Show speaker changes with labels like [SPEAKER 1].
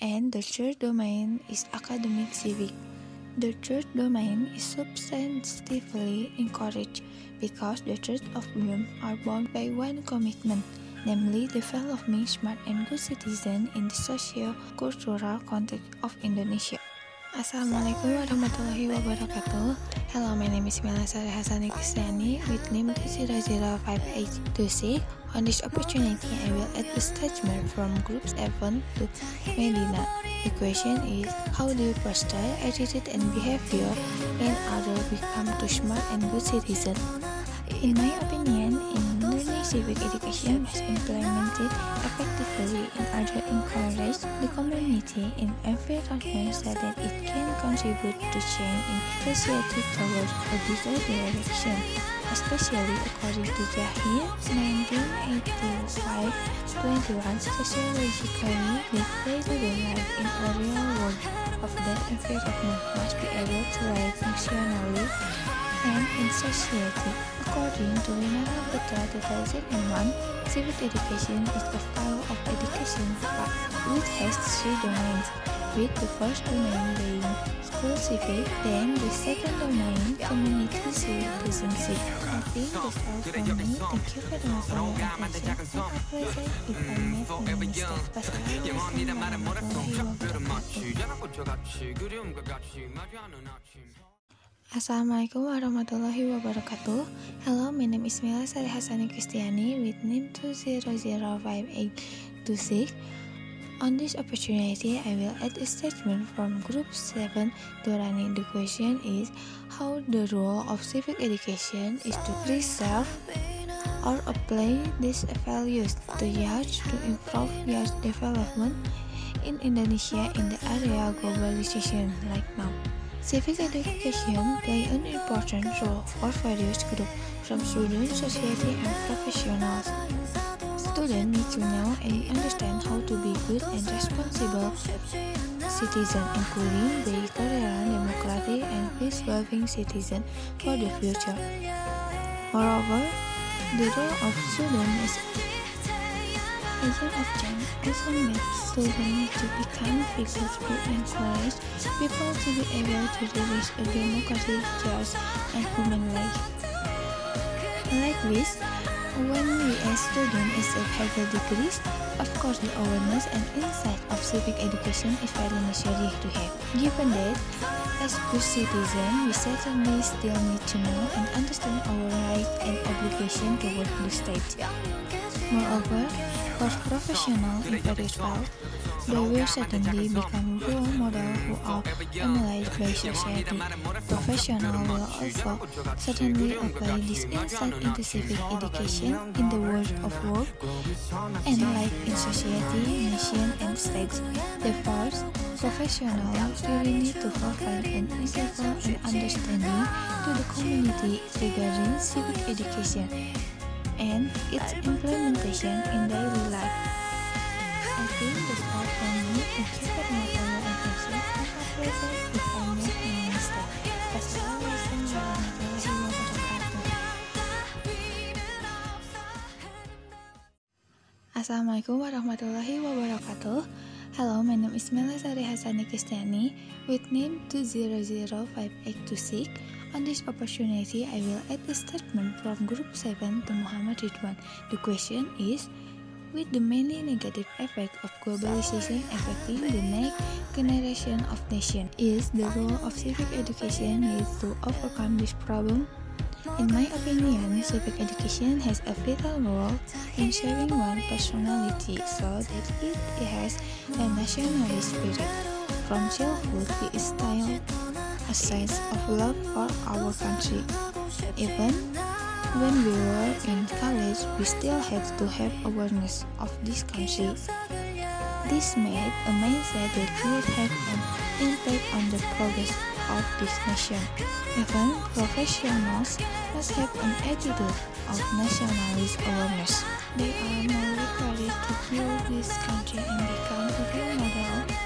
[SPEAKER 1] And the third domain is academic civic. The third domain is substantively encouraged because the third of them are bound by one commitment, namely developing smart and good citizens in the socio-cultural context of Indonesia. Assalamualaikum warahmatullahi wabarakatuh. Hello, my name is Meilan Sari Hasani Kristiyani with NIM 2005826. On this opportunity, I will add a statement from Group 7 to Meidina. The question is, how do you foster attitude and behavior in others become to smart and good citizen? In my opinion, in Indonesia, civic education was implemented effectively in order to encourage the community in environment so that it can contribute to change in society towards a better direction, especially according to Jahir 1985-21 sociologically the day-to-day life in a real world. Of that environment must be able to live functionally and in society. According to Winara Putra 2001, civic education is the field of education which has three domains, with the first domain being school civic, then the second domain community citizenship. I think that's all from me. Thank you for your attention. Assalamualaikum warahmatullahi wabarakatuh. Hello, my name is Mila Sari Hasani Kristiani with NIM 2005826. On this opportunity, I will add a statement from Group 7 to Rani. The question is how the role of civic education is to preserve or apply these values to youth to improve youth development in Indonesia in the area of globalization like now. Civic education play an important role for various groups, from students, society, and professionals. Students need to know and understand how good and responsible citizen, including be tolerant, democratic, and peace-loving citizen for the future. Moreover, the role of students is agent of change also makes students to become figures who encourage people to be able to reach a democratic just and human life. Like this, when we as students accept higher degrees, of course the awareness and insight of civic education is very necessary to have. Given that, as good citizens, we certainly still need to know and understand our rights and obligations toward the state. Moreover, for professionals in various fields, they will certainly become role models who are emulated by society. Professionals will also certainly apply this insight into civic education in the world of work and life in society, nation, and states. Therefore, professionals really need to provide an insightful and understanding to the community regarding civic education and its implementation in daily life. I think Assalamualaikum warahmatullahi wabarakatuh. Hello, my name is Mela Sari Hasani Kristiani with name 2005826. On this opportunity, I will add a statement from Group 7 to Muhammad Ridwan. The question is, with the many negative effects of globalization affecting the next generation of nation, is the role of civic education needs to overcome this problem? In my opinion, civic education has a vital role in shaping one personality so that it has a nationalist spirit. From childhood, we is styled a sense of love for our country. Even when we were in college, we still had to have awareness of this country. This made a mindset that would have an impact on the progress of this nation. Even professionals must have an attitude of nationalist awareness. They are more required to build this country and become a role model